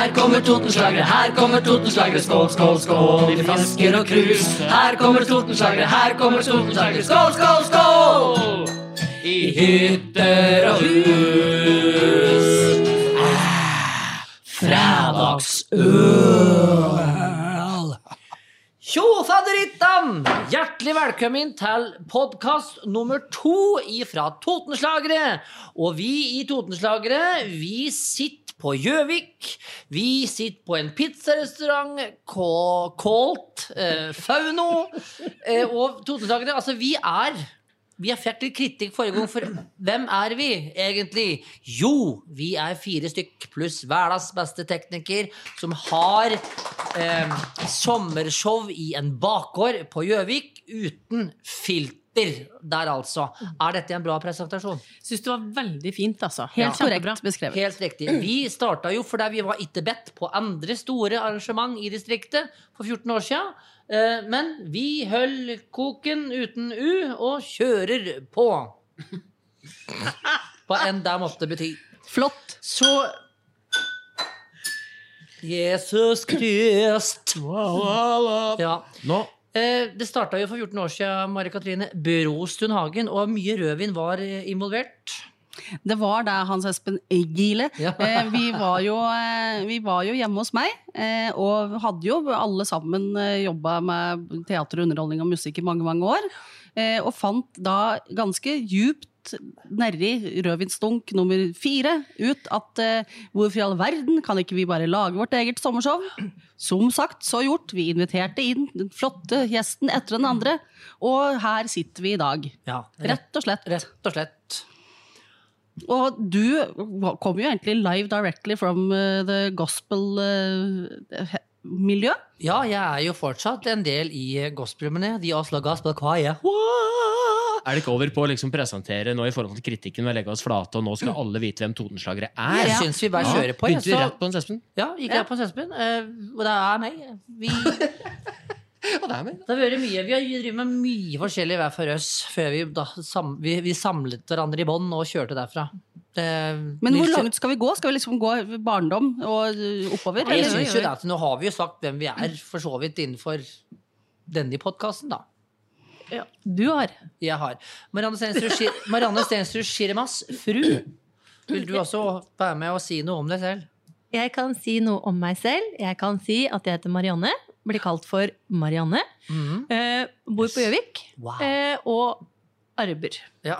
Her kommer Totenslagere, her kommer Totenslagere. Skål, skål, skål i fisker og krus. Her kommer Totenslagere, her kommer Totenslagere. Skål, skål, skål! I hytter og hus. Ah, Fredagsøl. Tjo fadderittan! Hjertelig velkommen til podkast nummer to fra Totenslagere. Og vi i Totenslagere, vi sitter på Gjøvik. Vi sitter på en pizzarestaurant kalt eh, Fauno. Eh, og Totenslagere, altså vi er vi har fått litt kritikk forrige gang, for hvem er vi egentlig? Jo, vi er fire stykk pluss verdens beste tekniker som har eh, sommershow i en bakgård på Gjøvik uten filter. Der, altså. Er dette en bra presentasjon? Syns det var veldig fint, altså. Helt ja. korrekt beskrevet. Helt riktig. Vi starta jo fordi vi var ikke bedt på andre store arrangement i distriktet for 14 år siden. Eh, Men vi holder koken uten U og kjører på. Hva enn det måtte bety. Flott. Så Jesus Krist. Ja. Nå Eh, Det starta jo for 14 år siden, Mari Katrine. Brostun Hagen, og mye rødvin var eh, involvert. Det var da Hans Espen Gile. Ja. Eh, vi, var jo, eh, vi var jo hjemme hos meg, eh, og hadde jo alle sammen jobba med teater, underholdning og musikk i mange, mange år. Og fant da ganske djupt nedi rødvinsdunk nummer fire ut at hvorfor i all verden kan ikke vi bare lage vårt eget sommershow? Som sagt, så gjort. Vi inviterte inn den flotte gjesten etter den andre, og her sitter vi i dag. Ja, rett, Rett og slett. Rett og slett. Og du kom jo egentlig live directly from uh, the gospel-miljø. Ja, jeg er jo fortsatt en del i gospelene. De Oslo Gospel Choir. er det ikke over på å liksom presentere nå i forhold til kritikken ved å legge oss flate, og nå skal alle vite hvem Totenslagere er? Jeg syns vi bare kjører på. Begynte vi rett på en Espen? Ja, gikk rett på Espen. eh, Og det er meg. Vi, det har vært mye, vi har drevet med mye forskjellig hver for oss før vi, da, sam, vi, vi samlet hverandre i bånd og kjørte derfra. Det, Men hvor langt skal vi gå? Skal vi liksom gå barndom og oppover? Jeg eller? synes jo det at Nå har vi jo sagt hvem vi er, for så vidt innenfor denne podkasten, da. Ja, du har. Jeg har. Marianne Marianne Stensrud Schirmas fru. Vil du også være med og si noe om deg selv? Jeg kan si noe om meg selv. Jeg kan si at jeg heter Marianne. Blir kalt for Marianne. Mm. Eh, bor på Gjøvik. Wow. Eh, og arber. Ja.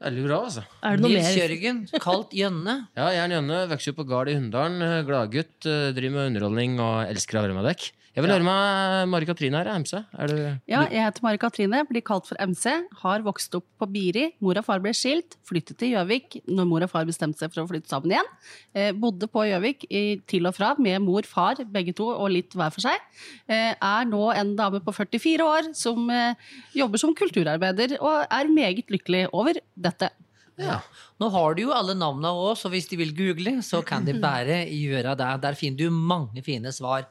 Veldig bra, altså. Er det noe Nils mer? Jørgen, kalt Jønne. Ja, jeg er Jønne, vokste opp på gard i Hunndalen. Gladgutt, eh, driver med underholdning og elsker å være med dekk. Jeg vil høre med Mari Katrine her, MC. Du Ja, jeg heter Mari Katrine, blir kalt for MC. Har vokst opp på Biri. Mor og far ble skilt. Flyttet til Gjøvik når mor og far bestemte seg for å flytte sammen igjen. Eh, bodde på Gjøvik til og fra med mor, far, begge to, og litt hver for seg. Eh, er nå en dame på 44 år som eh, jobber som kulturarbeider, og er meget lykkelig over dette. Ja. Nå har du jo alle navnene òg, så hvis de vil google, så kan de bare gjøre det. Der finner du mange fine svar.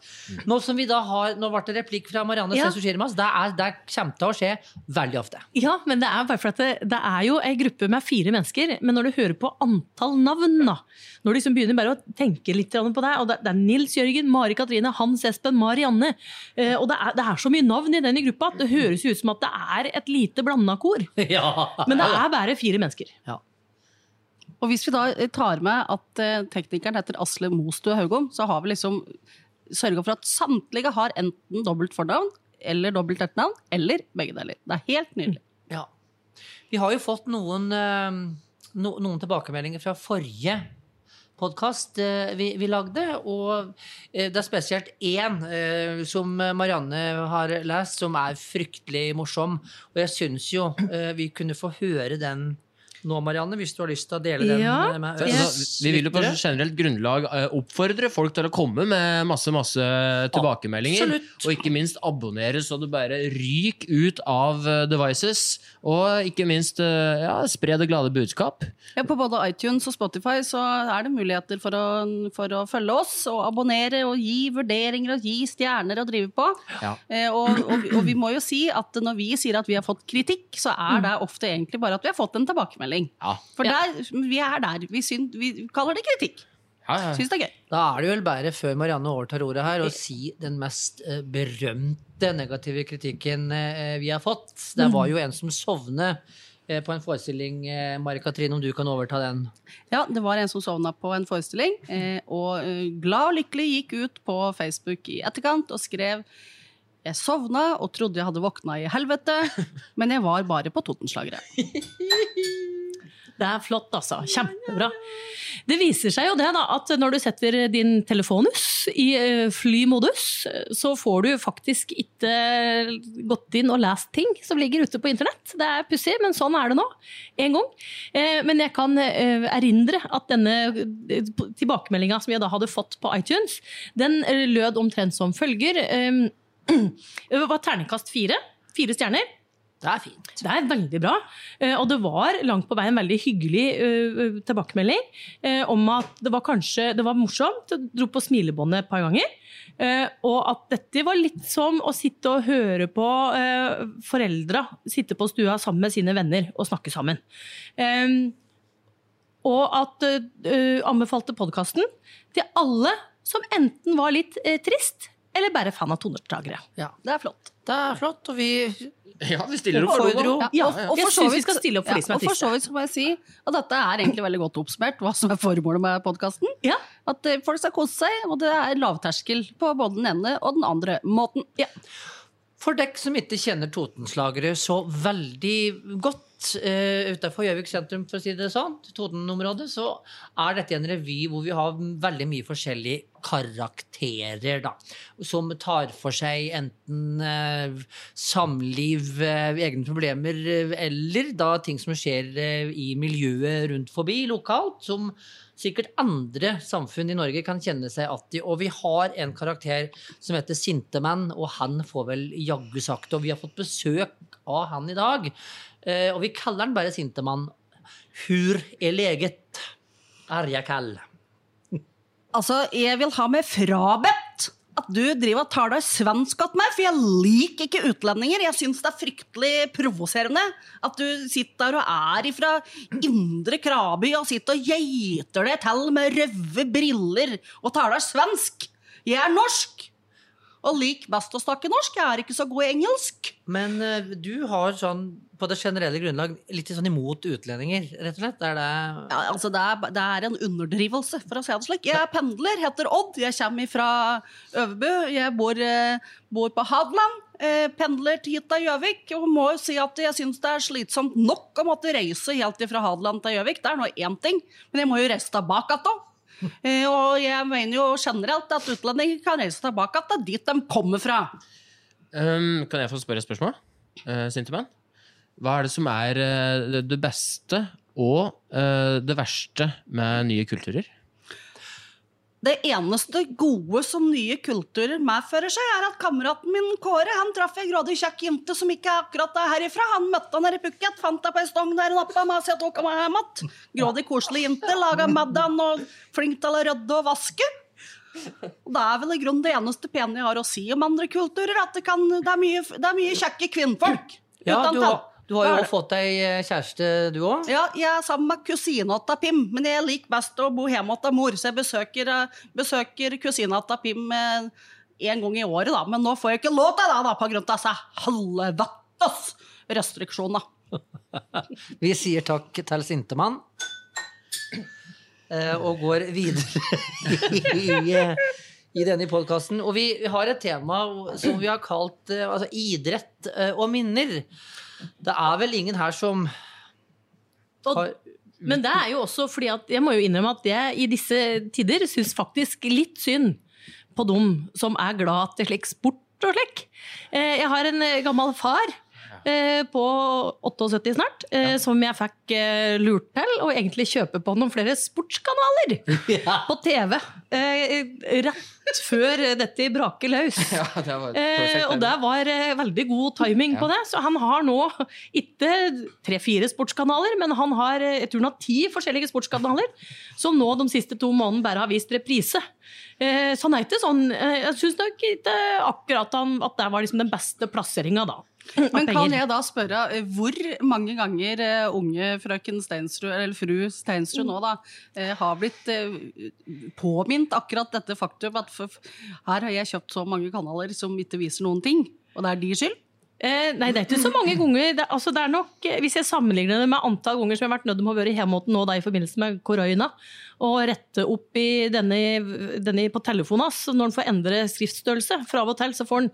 Nå som vi da har, nå ble det replikk fra Marianne Ja. Schirmas. Det, er- det kommer til å skje veldig ofte. Ja, men det er bare for at det, det er jo ei gruppe med fire mennesker. Men når du hører på antall navn, da Når du liksom begynner bare å tenke litt på deg, og det, det er Nils Jørgen, Mari Katrine, Hans Espen, Marianne eh, Og det er, det er så mye navn i denne gruppa at det høres ut som at det er et lite blanda kor. ja. Men det er bare fire mennesker. Og hvis vi da eh, tar med at eh, teknikeren heter Asle Mostue Haugom, så har vi liksom sørga for at samtlige har enten dobbelt fornavn eller dobbelt etternavn, eller begge deler. Det er helt nydelig. Ja. Vi har jo fått noen, eh, no, noen tilbakemeldinger fra forrige podkast vi, vi lagde, og det er spesielt én som Marianne har lest, som er fryktelig morsom. Og jeg syns jo vi kunne få høre den nå, Marianne, hvis du har lyst til å dele den Ja, med Så, oss Altså, vi vil jo på generelt grunnlag eh, oppfordre folk til å komme med masse masse tilbakemeldinger. Absolutt. Og ikke minst abonnere så du bare ryker ut av eh, devices. Og ikke minst eh, ja, spre det glade budskap. Ja, på både iTunes og Spotify så er det muligheter for å, for å følge oss og abonnere og gi vurderinger og gi stjerner å drive på. Ja. Eh, og, og, og vi må jo si at når vi sier at vi har fått kritikk, så er det ofte egentlig bare at vi har fått en tilbakemelding. Ja. For der, vi er der. Vi, synd, vi kaller det kritikk. Ja, ja. Syns det er gøy. Da er det vel bare, før Marianne overtar ordet her, å si den mest eh, berømte negative kritikken eh, vi har fått. Det var jo en som sovnet eh, på en forestilling. Eh, Mari-Katrin, om du kan overta den? Ja, det var en som sovna på en forestilling, eh, og eh, glad og lykkelig gikk ut på Facebook i etterkant og skrev jeg sovna og trodde jeg hadde våkna i helvete, men jeg var bare på Totenslagere. Det er flott, altså. Kjempebra. Det viser seg jo det da, at når du setter din telefonus i eh, flymodus, så får du faktisk ikke gått inn og lest ting som ligger ute på internett. Det er pussig, men sånn er det nå. En gang. Eh, Men jeg kan eh, erindre at denne tilbakemeldinga som jeg da hadde fått på iTunes, den lød omtrent som følger. Det var terningkast fire. Fire stjerner. Det er fint. Det er veldig bra. Eh, Og det var langt på vei en veldig hyggelig eh, tilbakemelding eh, om at det var kanskje det var morsomt. Jeg dro på smilebåndet et par ganger. Og at dette var litt som å sitte og høre på foreldra sitte på stua sammen med sine venner og snakke sammen. Og at anbefalte podkasten til alle som enten var litt trist eller bare fan av tonertagere. Ja, Det er flott. Det er flott, og vi Ja, vi stiller opp. for Ja, Ja, og- og jeg for så vi vidt- skal stille opp for de som er og for så vidt skal jeg si at dette er egentlig veldig godt oppsummert, hva som er formålet med podkasten. Ja. At eh, folk skal kose seg, og det er lavterskel på både den ene og den andre måten. For dekk som ikke kjenner Totenslagere så veldig godt uh, utenfor Gjøvik sentrum, for å si det sånn, Toten-området, så er dette en revy hvor vi har veldig mye forskjellige karakterer, da. Som tar for seg enten uh, samliv, uh, egne problemer, eh, eller da ting som skjer eh, i miljøet rundt forbi lokalt, som sikkert andre samfunn i Norge kan kjenne seg att i. Og vi har en karakter som heter Sintemann, og han får vel jaggu sagt Og vi har fått besøk av han i dag, eh, og vi kaller han bare Sintemann. Hur er leget? Er kall? Altså, jeg vil ha meg frabedt at du driver og tar deg svensk til meg, for jeg liker ikke utlendinger. Jeg syns det er fryktelig provoserende at du sitter og er ifra indre Kraby og sitter og geiter deg til med røde briller og tar deg svensk. Jeg er norsk! Og lik best å snakke norsk. Jeg er ikke så god i engelsk. Men uh, du har sånn, på det generelle grunnlag, litt sånn imot utlendinger, rett og slett? Er det Ja, altså det, er, det er en underdrivelse, for å si det slik. Jeg er pendler, heter Odd. Jeg kommer fra Øverbø. Jeg bor, eh, bor på Hadeland. Eh, pendler hit til Gjøvik. Og må si at jeg syns det er slitsomt nok å måtte reise helt fra Hadeland til Gjøvik. Det er nå én ting, men jeg må jo reise tilbake igjen. Eh, og jeg mener jo generelt at utlendinger kan reise tilbake til dit de kommer fra. Um, kan jeg få spørre et spørsmål? Uh, Sintemann? Hva er det som er uh, det- det beste og uh, det verste med nye kulturer? Det eneste gode som nye kulturer medfører seg, er at kameraten min Kåre han traff ei grådig kjekk jente som ikke akkurat er herifra. Han møtte henne i Phuket, fant henne på ei stong der nappa med seg tok med hjem igjen. Grådig koselig jente, laga middag og flink til å rydde og vaske. Og Det er vel i grunnen det eneste pene jeg har å si om andre kulturer, at det, kan, det, er, mye, det er mye kjekke kvinnfolk. Ja, du, har- du har jo også fått deg eh, kjæreste, du òg? ja, jeg er sammen med kusina til Pim, men jeg liker best å bo hjemme hos mor, så jeg besøker, eh, besøker kusina til Pim eh, en gang i året, da. Men nå får jeg ikke lov til det, da, av disse helvetes restriksjoner. Vi sier takk til Sintemann. Og går videre i, i denne podkasten. Og vi har et tema som vi har kalt altså, idrett og minner. Det er vel ingen her som har men det er jo også fordi at jeg må jo innrømme at jeg i disse tider syns faktisk litt synd på dem som er glad til slik sport og slik. Eh, Jeg har en eh, gammel far eh, på 78 snart, eh, som jeg fikk eh, lurt til å egentlig kjøpe på noen flere sportskanaler på TV. eh, Rett før dette braker løs. Ja, det var og det var veldig god timing på det. Så han har nå ikke tre-fire sportskanaler, men han har jeg tror han har ti forskjellige sportskanaler, som nå de siste to månedene bare har vist reprise. Så han er ikke sånn Jeg syns nok ikke akkurat han, at det var liksom den beste plasseringa, da. Men kan jeg da spørre, eh, hvor mange ganger eh, unge frøken Steinsrud, eller fru Steinsrud nå da, eh, har blitt påminnet akkurat dette faktum at her har jeg kjøpt så mange kanaler som ikke viser noen ting, og det er de skyld? Eh, nei, det er ikke så mange ganger. Det, altså, det er nok, eh, hvis jeg sammenligner det med antall ganger som jeg har vært nødt til å være hjemme nå da, i forbindelse med korona, og rette opp i denne, denne på telefonen hans, når han får endre skriftstørrelse. For av og til så får han,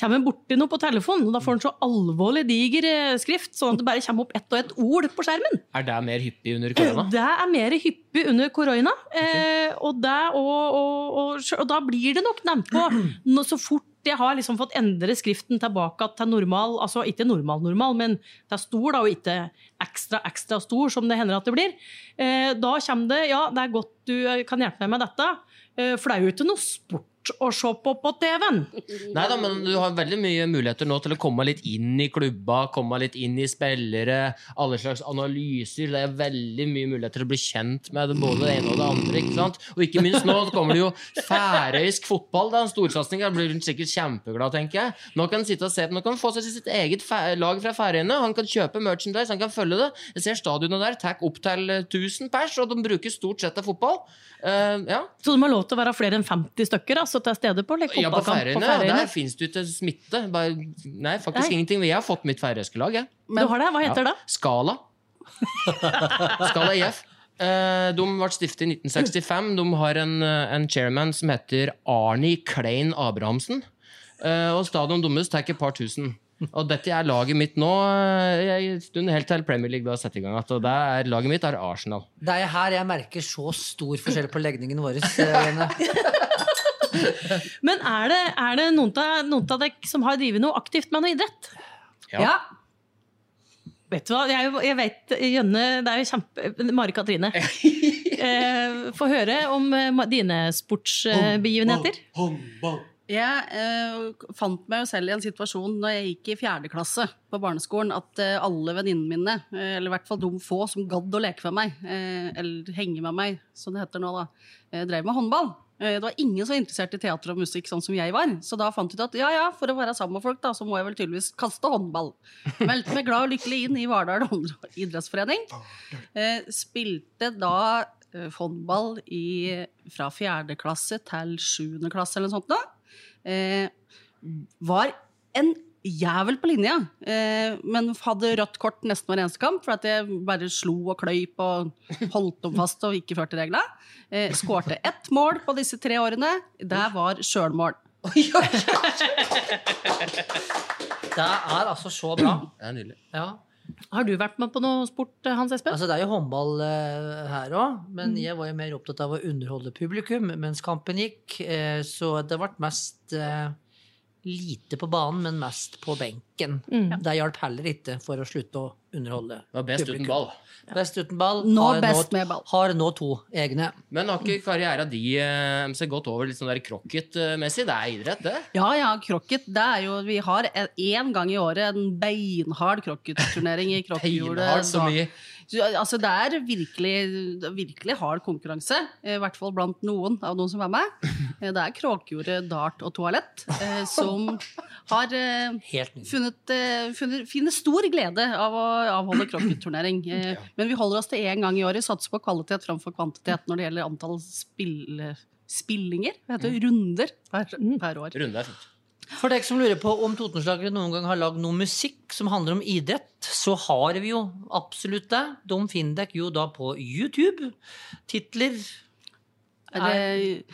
kommer han borti noe på telefonen, og da får han så alvorlig diger eh, skrift, sånn at det bare kommer opp ett og ett ord på skjermen. Er det mer hyppig under korona? Det er mer hyppig under korona, eh, og, det, og, og, og, og da blir det nok nevnt på så fort jeg har liksom fått endre skriften tilbake til normal, altså ikke normal-normal, men til stor, da, og ikke ekstra, ekstra stor, som det hender at det blir. Eh, da kommer det Ja, det er godt du eh, kan hjelpe meg med dette, eh, for det er jo ikke noe sport å se på på TV-en. Nei da, men du har veldig mye muligheter nå til å komme litt inn i klubba, komme litt inn i spillere, alle slags analyser. Det er veldig mye muligheter til å bli kjent med både det ene og det andre. ikke sant? Og ikke minst nå kommer det jo færøysk fotball. Det er en storsatsing. Da blir hun sikkert kjempeglad, tenker jeg. Nå kan han sitte og se, nå kan han få seg sitt eget lag fra Færøyene. Han kan kjøpe merchandise, han kan følge det. Jeg ser stadionet der, tar opp til eh, 1000 pers, og de bruker stort sett av fotball. Uh, ja. Så det må ha lov til å være flere enn 50 stykker altså, til stede på like, Ja, på Færøyene. på ja, Der fins det ikke smitte. Bare, nei, faktisk Nei. ingenting. Jeg har fått mitt færøyske lag, jeg. Du har det? Hva heter det? Skala. Skala IF. Eh, De ble stiftet i 1965. De har en, eh, en chairman som heter Arnie Klein Abrahamsen. Eh, Og stadion deres tar et par tusen. Og dette er laget mitt nå, eh, en stund helt til Premier League da setter i gang. igjen. Og det er, laget mitt er Arsenal. Det er her jeg merker så stor forskjell på legningen vår. Men er det, er det noen av dere som har drevet noe aktivt med noe idrett? Ja. Ja. Vet du hva, jeg, jeg vet, Jønne, det er jo kjempe... Mari Katrine. Eh, Få høre om eh, dine sportsbegivenheter. Håndball, Jeg eh, fant meg jo selv i en situasjon når jeg gikk i fjerde klasse på barneskolen, at eh, alle venninnene mine, eh, eller i hvert fall de få som gadd å leke med meg, eh, eller henge med meg, som det heter nå, da, eh, drev med håndball. Eh, det var ingen som var interessert i teater og musikk sånn som jeg var. Så da fant jeg ut at ja, ja, for å være sammen med folk, da, så må jeg vel tydeligvis kaste håndball. Meldte meg glad og lykkelig inn i Vardal idrettsforening. Eh, spilte da eh, håndball i, fra fjerde klasse til sjuende klasse eller noe sånt. Da. Var en jævel på linja, eh, men hadde rødt kort nesten hver eneste kamp, for at jeg bare slo og kløyp og holdt dem fast og ikke førte reglene. Eh, skårte ett mål på disse tre årene. Det var sjølmål. Det er altså så bra. Det er nydelig. Ja. Har du vært med på noe sport, eh, Hans Espen? Altså, det er jo håndball uh, her òg, men jeg var jo mer opptatt av å underholde publikum mens kampen gikk. uh, så det ble mest eh, lite på banen, men mest på benken. Det hjalp heller ikke for å slutte å underholde Det var best uten ball. ball. Best uten ball. Nå har best med ball. Har nå to egne. Men har ikke karriera di eh, gått over litt sånn der krokket-messig? Det er idrett, det. Ja, ja, krokket. Det er jo, vi har én gang i året en beinhard krokketturnering i krokkhjulet. Så mye. Så, Altså, det er virkelig, virkelig hard konkurranse, i hvert fall blant noen av noen som er med. Eh, Det er kråkjordet, dart og toalett eh, som har eh, funnet, eh, funnet, finner stor glede av å avholde krokketturnering. Eh, Men vi holder oss til én gang i året, satser på kvalitet framfor kvantitet når det gjelder antall spill, spillinger, det heter det, runder per, per år. Runde er fint. For deg som lurer på om Totenslagere noen gang har lagd noe musikk som handler om idrett, så har vi jo absolutt det. De finner dere jo da på YouTube. Titler Er det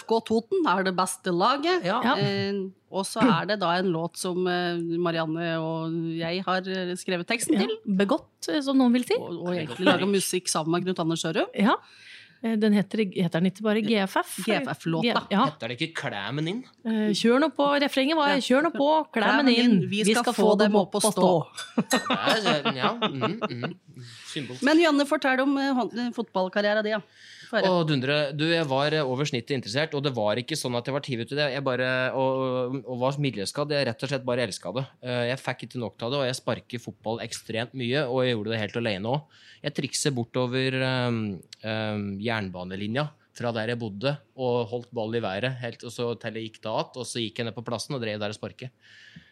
FK Toten er det beste laget. Ja. Ja. Eh, og så er det da en låt som eh, Marianne og jeg har skrevet teksten Ja, til. begått, eh, som noen vil si. Og, og egentlig laga musikk sammen med Knut Anders Sørum. Ja. Eh, Den heter, heter den ikke bare GFF? GFF-låta. Ja. Heter det ikke Klæmen inn? Eh, Kjør nå på. Refrenget var Ja. 'Kjør nå på, klæmen inn'. Vi skal få dem opp og stå. Er, ja, mm, mm. Men Janne, fortell om eh, fotballkarrieren din. Ja. Få høre. Å, dundre. Du, jeg var eh, over snittet interessert, og det var ikke sånn at jeg var tivet til det. Jeg bare, og, og var middelskadd. Jeg rett og slett bare elska det. Eh, Jeg fikk ikke nok av det, og jeg sparker fotball ekstremt mye, og jeg gjorde det helt alene òg. Jeg trikser bortover um, um, jernbanelinja fra der jeg bodde, og holdt ball i været, helt, og så til jeg gikk da att, og så gikk jeg ned på plassen og drev der og sparket.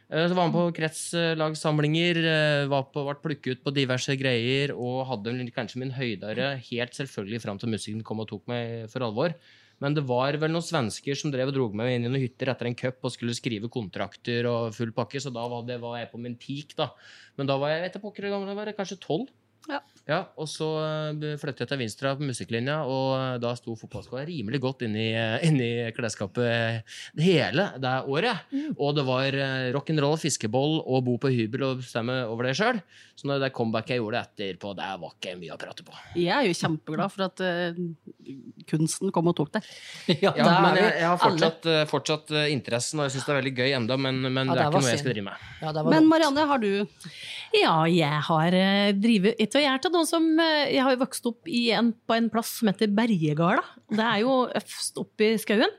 Eh, Så var han på kretslagssamlinger, eh, var på, ble plukket ut på diverse greier og hadde kanskje min høydere helt selvfølgelig fram til musikken kom og tok meg for alvor. Men det var vel noen svensker som drev og dro meg inn i noen hytter etter en cup og skulle skrive kontrakter og full pakke, så da var, det, var jeg på min peak, da. Men da var jeg vet pokker hvor gammel var, jeg, kanskje tolv. Ja. Ja, og så eh, flyttet jeg til Vinstra på musikklinja, og eh, da sto fotballskoa rimelig godt inni, eh, inni klesskapet det hele det året. Og det var rock'n'roll, fiskeboll og bo på hybel og bestemme over det sjøl. Så når det comebacket jeg gjorde etterpå, det var ikke mye å prate på. Jeg er jo kjempeglad for at uh, kunsten kom og tok deg. Ja, Ja, men jeg, jeg har fortsatt, fortsatt uh, interessen, og jeg syns det er veldig gøy enda, men, men Ja, det er ikke noe jeg skal drive med. Ja, Men. Marianne, har du Ja, jeg har uh, du, Jeg er til noen som eh, Jeg har jo vokst opp i en, på en plass som heter Bergegarda. Det er jo øverst oppe i skauen.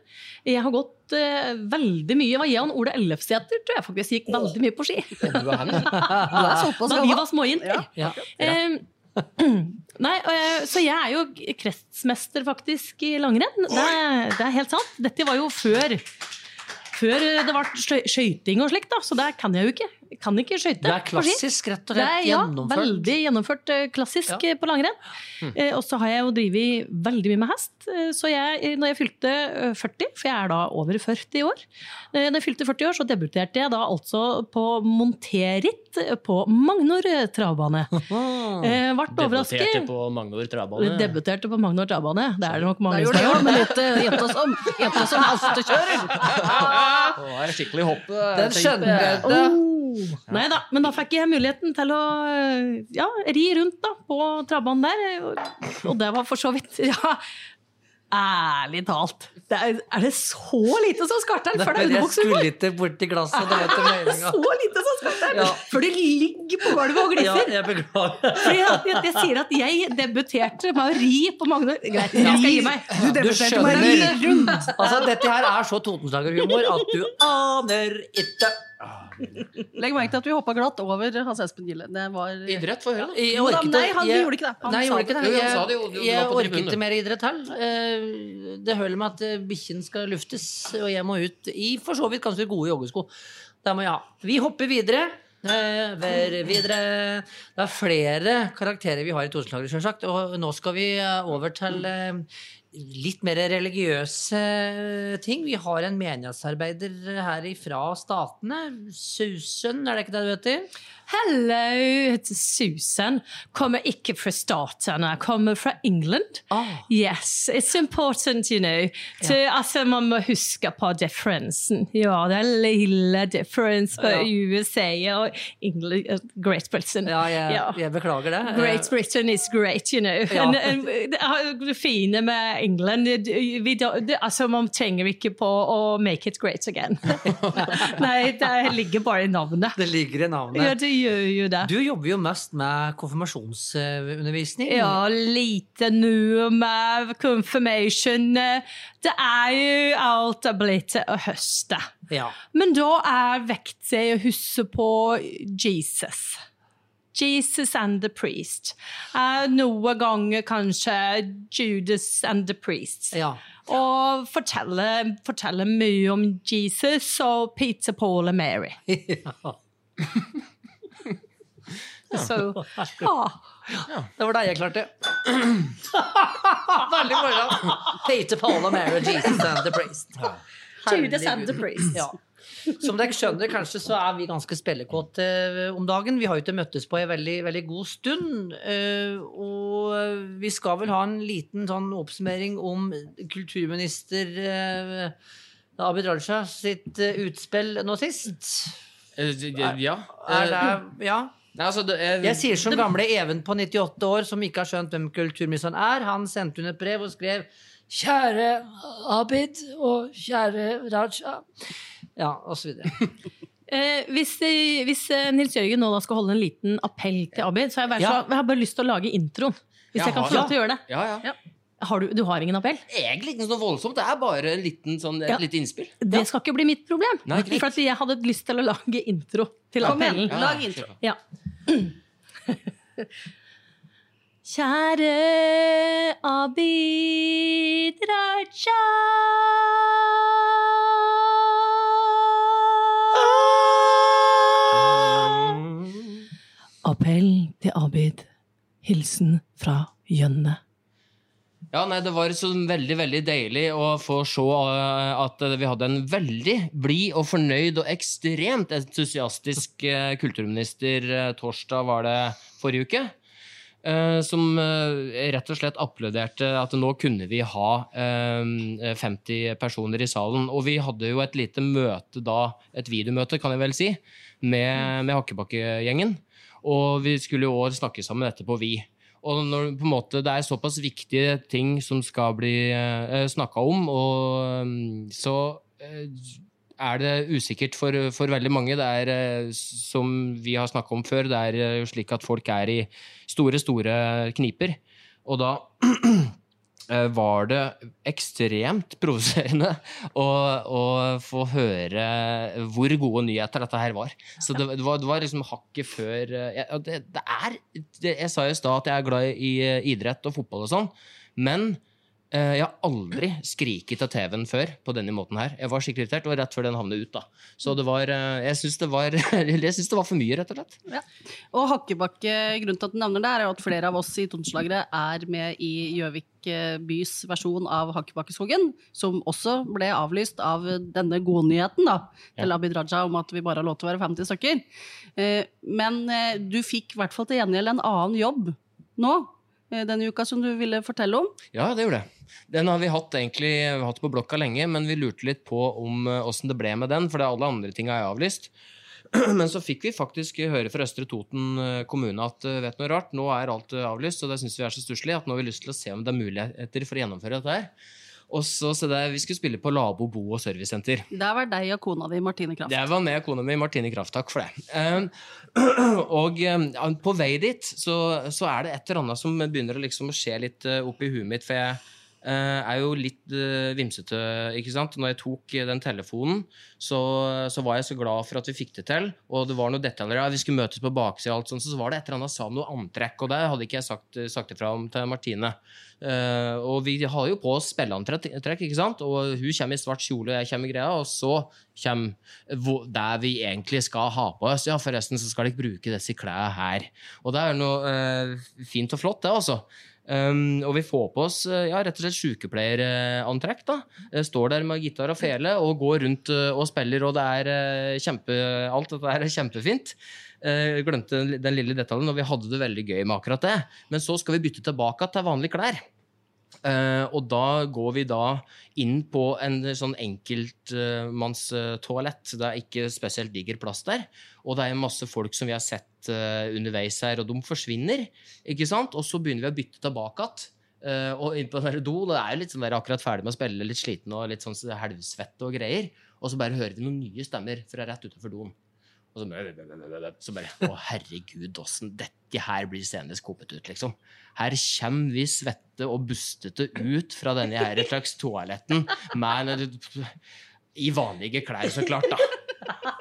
Jeg har gått uh, veldig mye. Det var jeg og Ole Ellefsæter tror jeg faktisk gikk veldig mye på ski. Er ja. Du er Da vi var småjenter. Ja. Eh, Nei, eh, så jeg er jo kretsmester faktisk i langrenn. Det, er- det er helt sant. Dette var jo før før det var skøyting og slikt, da, så det kan jeg jo ikke. Kan ikke skøyte. Det er klassisk, rett og slett. er, ja, gjennomført. veldig gjennomført eh, klassisk Ja. eh, på langrenn. Eh, og så har jeg jo drevet veldig mye med hest. Eh, så jeg, når jeg fylte eh, 40, for jeg er da over 40 år, eh, når jeg fylte 40 år, så debuterte jeg da altså på monterritt på Magnor travbane. Eh, Vart Debuterte på Magnor travbane. Debuterte på Magnor travbane. Det er det nok mange som det har gjort. men litt jente som, jente som hestekjører. Det er skikkelig hopp. Den skjønner jeg. Oh. Nei da, men da fikk jeg muligheten til å ja, ri rundt da, på trabbanen der. og- Og det var for så vidt ja, Ærlig talt. Det er, er det så lite som skal til før det er jeg underbuksehumor? skulle ikke borti glasset. Det meninga. Så lite som skal til Ja. før det ligger på gulvet og Ja, jeg beklager. Fordi jeg, jeg, jeg sier at jeg debuterte med å ri på Magne Greit, jeg skal gi meg. Du skjønner. Altså, dette her er så Totenslagerhumor at du aner ikke. Legg merke til at vi hoppa glatt over Hans Espen Gille. Det var Idrett, få høre. Jeg orket nei, han Jeg- gjorde ikke det. Han nei, jeg sa gjorde ikke det. det. Jo, han Jeg, sa det jo. Du- du jeg var på orket ikke mer idrett heller. Eh, Det holder med at eh, bikkjen skal luftes, og jeg må ut i for så vidt ganske gode joggesko. Det må jeg ha. Vi hopper videre. Eh, ver- videre. Det er flere karakterer vi har i Totenslagere, selvsagt. Og nå skal vi over til litt mer religiøse ting. Vi har en menighetsarbeider her ifra Statene. Susan, er det ikke det du heter? Hello, Susan. Kommer ikke fra statene, kommer fra England. Oh. Yes, it's important, you know. To, altså, man må huske på differensen. Ja, det er lille difference på Ja. USA og England, Great Britain. Ja, jeg, Ja. jeg beklager det. Great Britain is great, you know. Ja. And, and, det, fine med England vi, altså, Man trenger ikke på å make it great again. Nei, det ligger bare i navnet. Det ligger i navnet. Ja, det gjør jo det. Du jobber jo mest med konfirmasjonsundervisning. Ja, lite nå med confirmation. Det er jo alt er blitt til å høste. Ja. Men da er viktig å huske på Jesus. Jesus and the priest. Uh, noen ganger kanskje Judas and the priest. ja. Og fortelle, fortelle mye om Jesus og Peter, Paul og Mary. Så ja. Det var det jeg klarte. Veldig moro. Peter, Paul og Mary, Jesus and the priest. Judas and the priest. Ja. Som dere skjønner, kanskje så er vi ganske spillekåte eh, om dagen. Vi har jo ikke møttes på en veldig, veldig god stund. eh, Og vi skal vel ha en liten sånn oppsummering om kulturminister eh, Abid Raja sitt utspill nå sist. Ja. Er det Ja? Nei, altså, det jeg, Jeg sier som gamle Even på 98 år som ikke har skjønt hvem kulturministeren er. Han sendte hun et brev og skrev Kjære Abid og kjære Raja. Ja, videre. Eh, hvis, eh, hvis eh, Nils Jørgen nå da skal holde en liten appell til Abid, så har jeg, bare, Ja. så, jeg har bare lyst til å lage introen. Hvis jeg, jeg kan få ja. lov til å gjøre det. Ja, ja. Har du, du har ingen appell? Egentlig ikke noe voldsomt. Det er bare en liten, sånn, et Ja. lite innspill. Det skal ikke bli mitt problem. Nei, for at jeg hadde lyst til å lage intro til appellen. lag intro. Ja. Kjære Abid Raja. Ah. Appell til Abid. Hilsen fra Jønne. Ja, nei, Det var så veldig veldig deilig å få se eh, at vi hadde en veldig blid og fornøyd og ekstremt entusiastisk eh, kulturminister eh, torsdag, var det forrige uke. Som rett og slett applauderte at nå kunne vi ha eh, 50 personer i salen. Og vi hadde jo et lite møte da, et videomøte kan jeg vel si, med, med Hakkebakk-gjengen. Og vi skulle jo også snakke sammen etterpå, vi. Og når måte, det er såpass viktige ting som skal bli eh, snakka om, og mm, så eh, er det usikkert for, for veldig mange. Det er, eh, som vi har snakka om før, det er eh, slik at folk er i store, store kniper. Og da var det ekstremt provoserende å, å få høre hvor gode nyheter dette her var. Så det, det, var, det var liksom hakket før eh, jeg, det, det er Jeg sa jo i stad at jeg er glad i eh, idrett og fotball og sånn, men eh, jeg har aldri skriket av TV-en før på denne måten her. Jeg var skikkelig irritert, og rett før den havnet ut, da. Så det var eh, Jeg syns det det var for mye, rett og slett. Og Hakkebakke, grunnen til at du nevner det, er at flere av oss i Tonslageret er med i Gjøvik eh, bys versjon av Hakkebakkeskogen, som også ble avlyst av denne godnyheten da, til Abid Raja om at vi bare har lov til å være 50 stykker. Eh, Men eh, du fikk i hvert fall til gjengjeld en annen jobb nå, eh, denne uka, som du ville fortelle om. Ja, det gjorde det. Den har vi hatt egentlig vi hatt på blokka lenge, men vi lurte litt på om eh, åssen det ble med den, for det alle andre ting er avlyst. Men så fikk vi faktisk høre fra Østre Toten eh, kommune at eh, vet noe rart, nå er alt avlyst, og det syns vi er så stusslig at nå har vi lyst til å se om det er muligheter for å gjennomføre dette her. Og så så det, Vi skulle spille på Labo bo- og servicesenter. Der var deg og kona di, Martine Kraft. Det var meg og kona mi, Martine Kraft. Takk for det. Um, og um, på vei dit så, så er det et eller annet som begynner å liksom skje litt uh, oppi huet mitt. For jeg uh, er jo litt uh, vimsete, ikke sant. Når jeg tok uh, den telefonen, så, så var jeg så glad for at vi fikk det til. Og det var noe detaljer. Ja, vi skulle møtes på baksida, og så var det et eller annet sa om noe antrekk. Og det hadde ikke jeg sagt, sagt ifra om til Martine. Uh, og vi har jo på oss spilleantrekk, ikke sant? og hun kommer i svart kjole, og jeg kommer i greia, og så kommer det vi egentlig skal ha på oss. Ja, forresten så skal dere bruke disse klærne her. Og det er noe uh, fint og flott, det, altså. Um, og vi får på oss eh, ja, rett og slett sykepleierantrekk. da. Eh, Står der med gitar og fele og går rundt eh, og spiller, og det er kjempe, alt dette er kjempefint. Uh, glemte den lille detaljen, og vi hadde det veldig gøy med akkurat det. Men så skal vi bytte tilbake til vanlige klær. Eh, og da går vi da inn på en sånn enkeltmannstoalett. det er ikke spesielt diger plass der. Og det er masse folk som vi har sett eh, underveis her, og de forsvinner. ikke sant? Og så begynner vi å bytte tilbake igjen. eh, og inn på den der do, det er jo litt sånn der akkurat ferdig med å spille, litt sliten og litt sånn helvsvette og greier. Og så bare hører vi noen nye stemmer fra rett utenfor doen. Og så så bare Å, herregud, åssen dette her blir senest kopet ut, liksom. Her kommer vi svette og bustete ut fra denne her slags toaletten med i vanlige klær, så klart, da.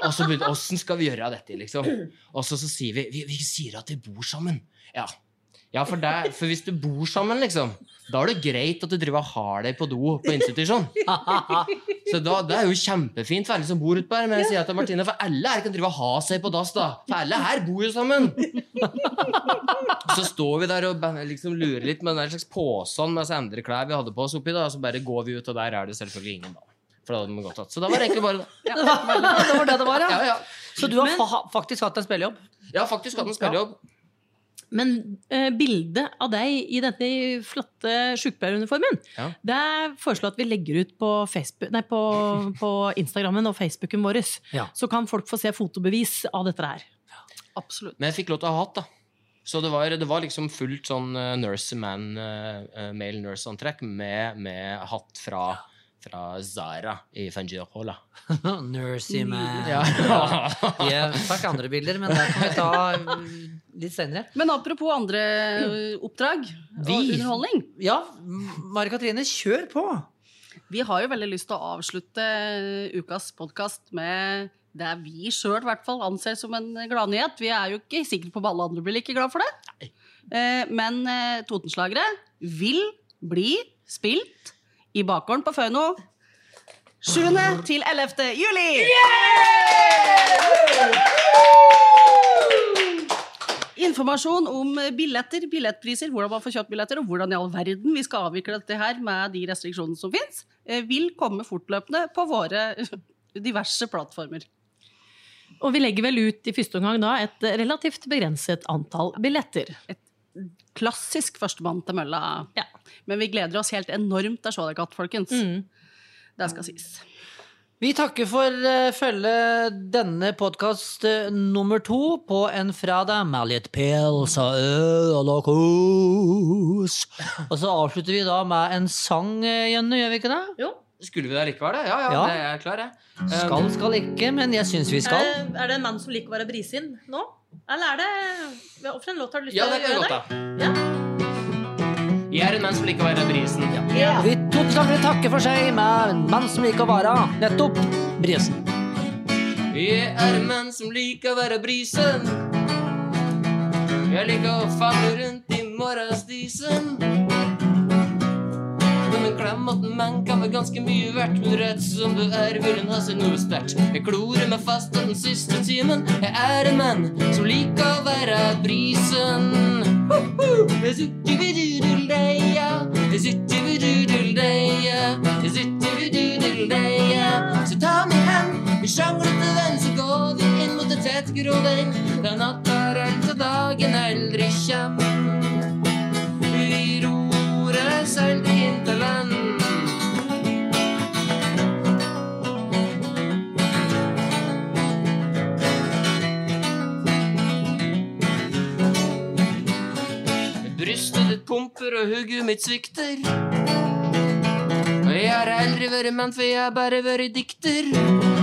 Og så begynte Åssen skal vi gjøre dette, liksom? Og så, så sier vi, vi Vi sier at vi bor sammen. Ja. Ja, for, det, for hvis du bor sammen, liksom, da er det greit at du driver og har deg på do på institusjon. Så da, det er jo kjempefint for alle som bor utpå her. Men jeg sier til Martine, for alle her kan drive og ha seg på dass, da. For alle her bor jo sammen. Så står vi der og liksom lurer litt med en slags påsånd med andre klær vi hadde på oss oppi, da, og så bare går vi ut, og der er det selvfølgelig ingen, da. For da hadde de gått att. Så da var det egentlig bare det. Ja, det var det det var, Ja, ja. ja. Så du har fa faktisk hatt en spillejobb? Har faktisk hatt en spillejobb. Men eh, bildet av deg i denne flotte sykepleieruniformen, Ja. det foreslår at vi legger ut på, Facebook, nei, på, på Instagrammen og Facebooken vår. Ja. Så kan folk få se fotobevis av dette her. Absolutt. Men jeg fikk lov til å ha hatt, da. Så det var, det var liksom fullt sånn uh, nurse man, uh, male nurse-antrekk med, med hatt fra, fra Zara i Fangirola. Nursey man. Ja. ja. Takk andre bilder, men det kan vi ta uh, litt senere. Men apropos andre oppdrag Vi- og underholdning. Ja, Mari Katrine, kjør på! Vi har jo veldig lyst til å avslutte ukas podkast med det vi sjøl anser som en gladnyhet. Vi er jo ikke sikre på om alle andre blir like glad for det. Nei. Men eh, Totenslagere vil bli spilt i bakgården på Føno 7. til 11. juli! Informasjon om billetter, billettpriser, hvordan man får kjøpt billetter, og hvordan i all verden vi skal avvikle dette her med de restriksjonene som fins, vil komme fortløpende på våre diverse plattformer. Og vi legger vel ut i første omgang da et relativt begrenset antall billetter. Klassisk førstemann til mølla. Ja. Men vi gleder oss helt enormt til å se dere igjen, folkens. Mm. Det skal sies. Vi takker for uh, følge denne podkast nummer to på en fredag litt pils og øl og noe. Og så avslutter vi da med en sang, uh, Jenny, gjør vi ikke det? Jo. Skulle vi da likevel? det? Ja, ja, Ja. det er jeg klar, jeg. Skal, skal ikke, men jeg syns vi skal. Er, er det en mann som liker å være brisin nå? Eller er det Hvilken låt har du lyst til Ja, det å gjøre? det? da. Ja. Jeg er en mann som liker å være brisen. Vi toteslagere takke for seg med en mann som liker å være nettopp brisen. Jeg er en mann som liker å være brisen. Jeg liker å falle rundt i morgenstisen. at en menn kan være ganske mye verdt, men rett som du er, vil hun ha seg noe sterkt. Jeg klorer meg fast den siste timen. Jeg er en mann som liker å være brisen. Dudeldeia. Så ta meg hen, vi sjanglete venn, så går vi inn mot en tett gråveng. Da natta er og dagen aldri kjem. Vi i interland. Brystet ditt pumper og hugget mitt svikter. Og jeg har aldri vært mann, for jeg har bare vært dikter.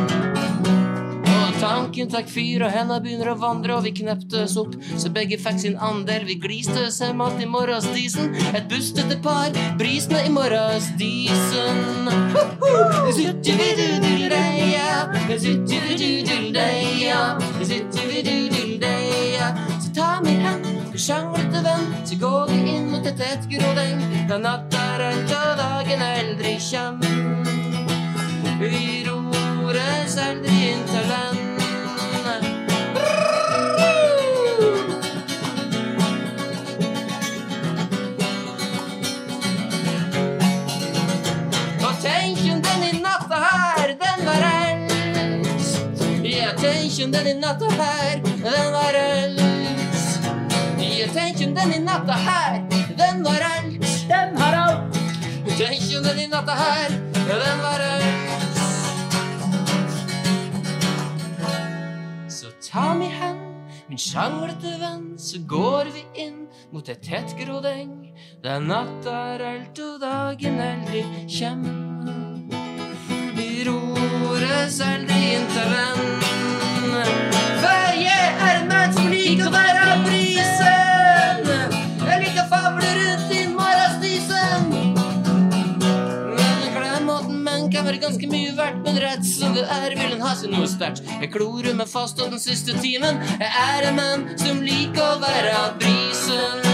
Tanken tok fyr, og henda begynner å vandre, og vi kneptes opp, så begge fikk sin andel. Vi gliste oss hjem alt i morgensdisen, et bustete par, brisene i morgensdisen. Så ta hand, vi sjanglete venn, så går vi inn mot et tett grådeng. Da natta alt og dagen aldri kjem. Vi ror oss aldri inn til land. Tenken den i natta her, den var alt. Ja, tenken den i natta her, den var alt. Den har alt. Tenken den i natta her, den var alt. Så ta mi hen, min sjanglete venn, så går vi inn mot et tett grådeng, der natta er alt og dagen aldri kjem. Vi ror oss aldri inn til venn, for jeg er en mann som liker å være brisen. Jeg liker å rundt i morgenstisen. Men en klemmåten menn kan være ganske mye verdt, men rett som det er, vil en ha seg noe sterkt. Jeg klorer meg fast av den siste timen. Jeg er en mann som liker å være brisen.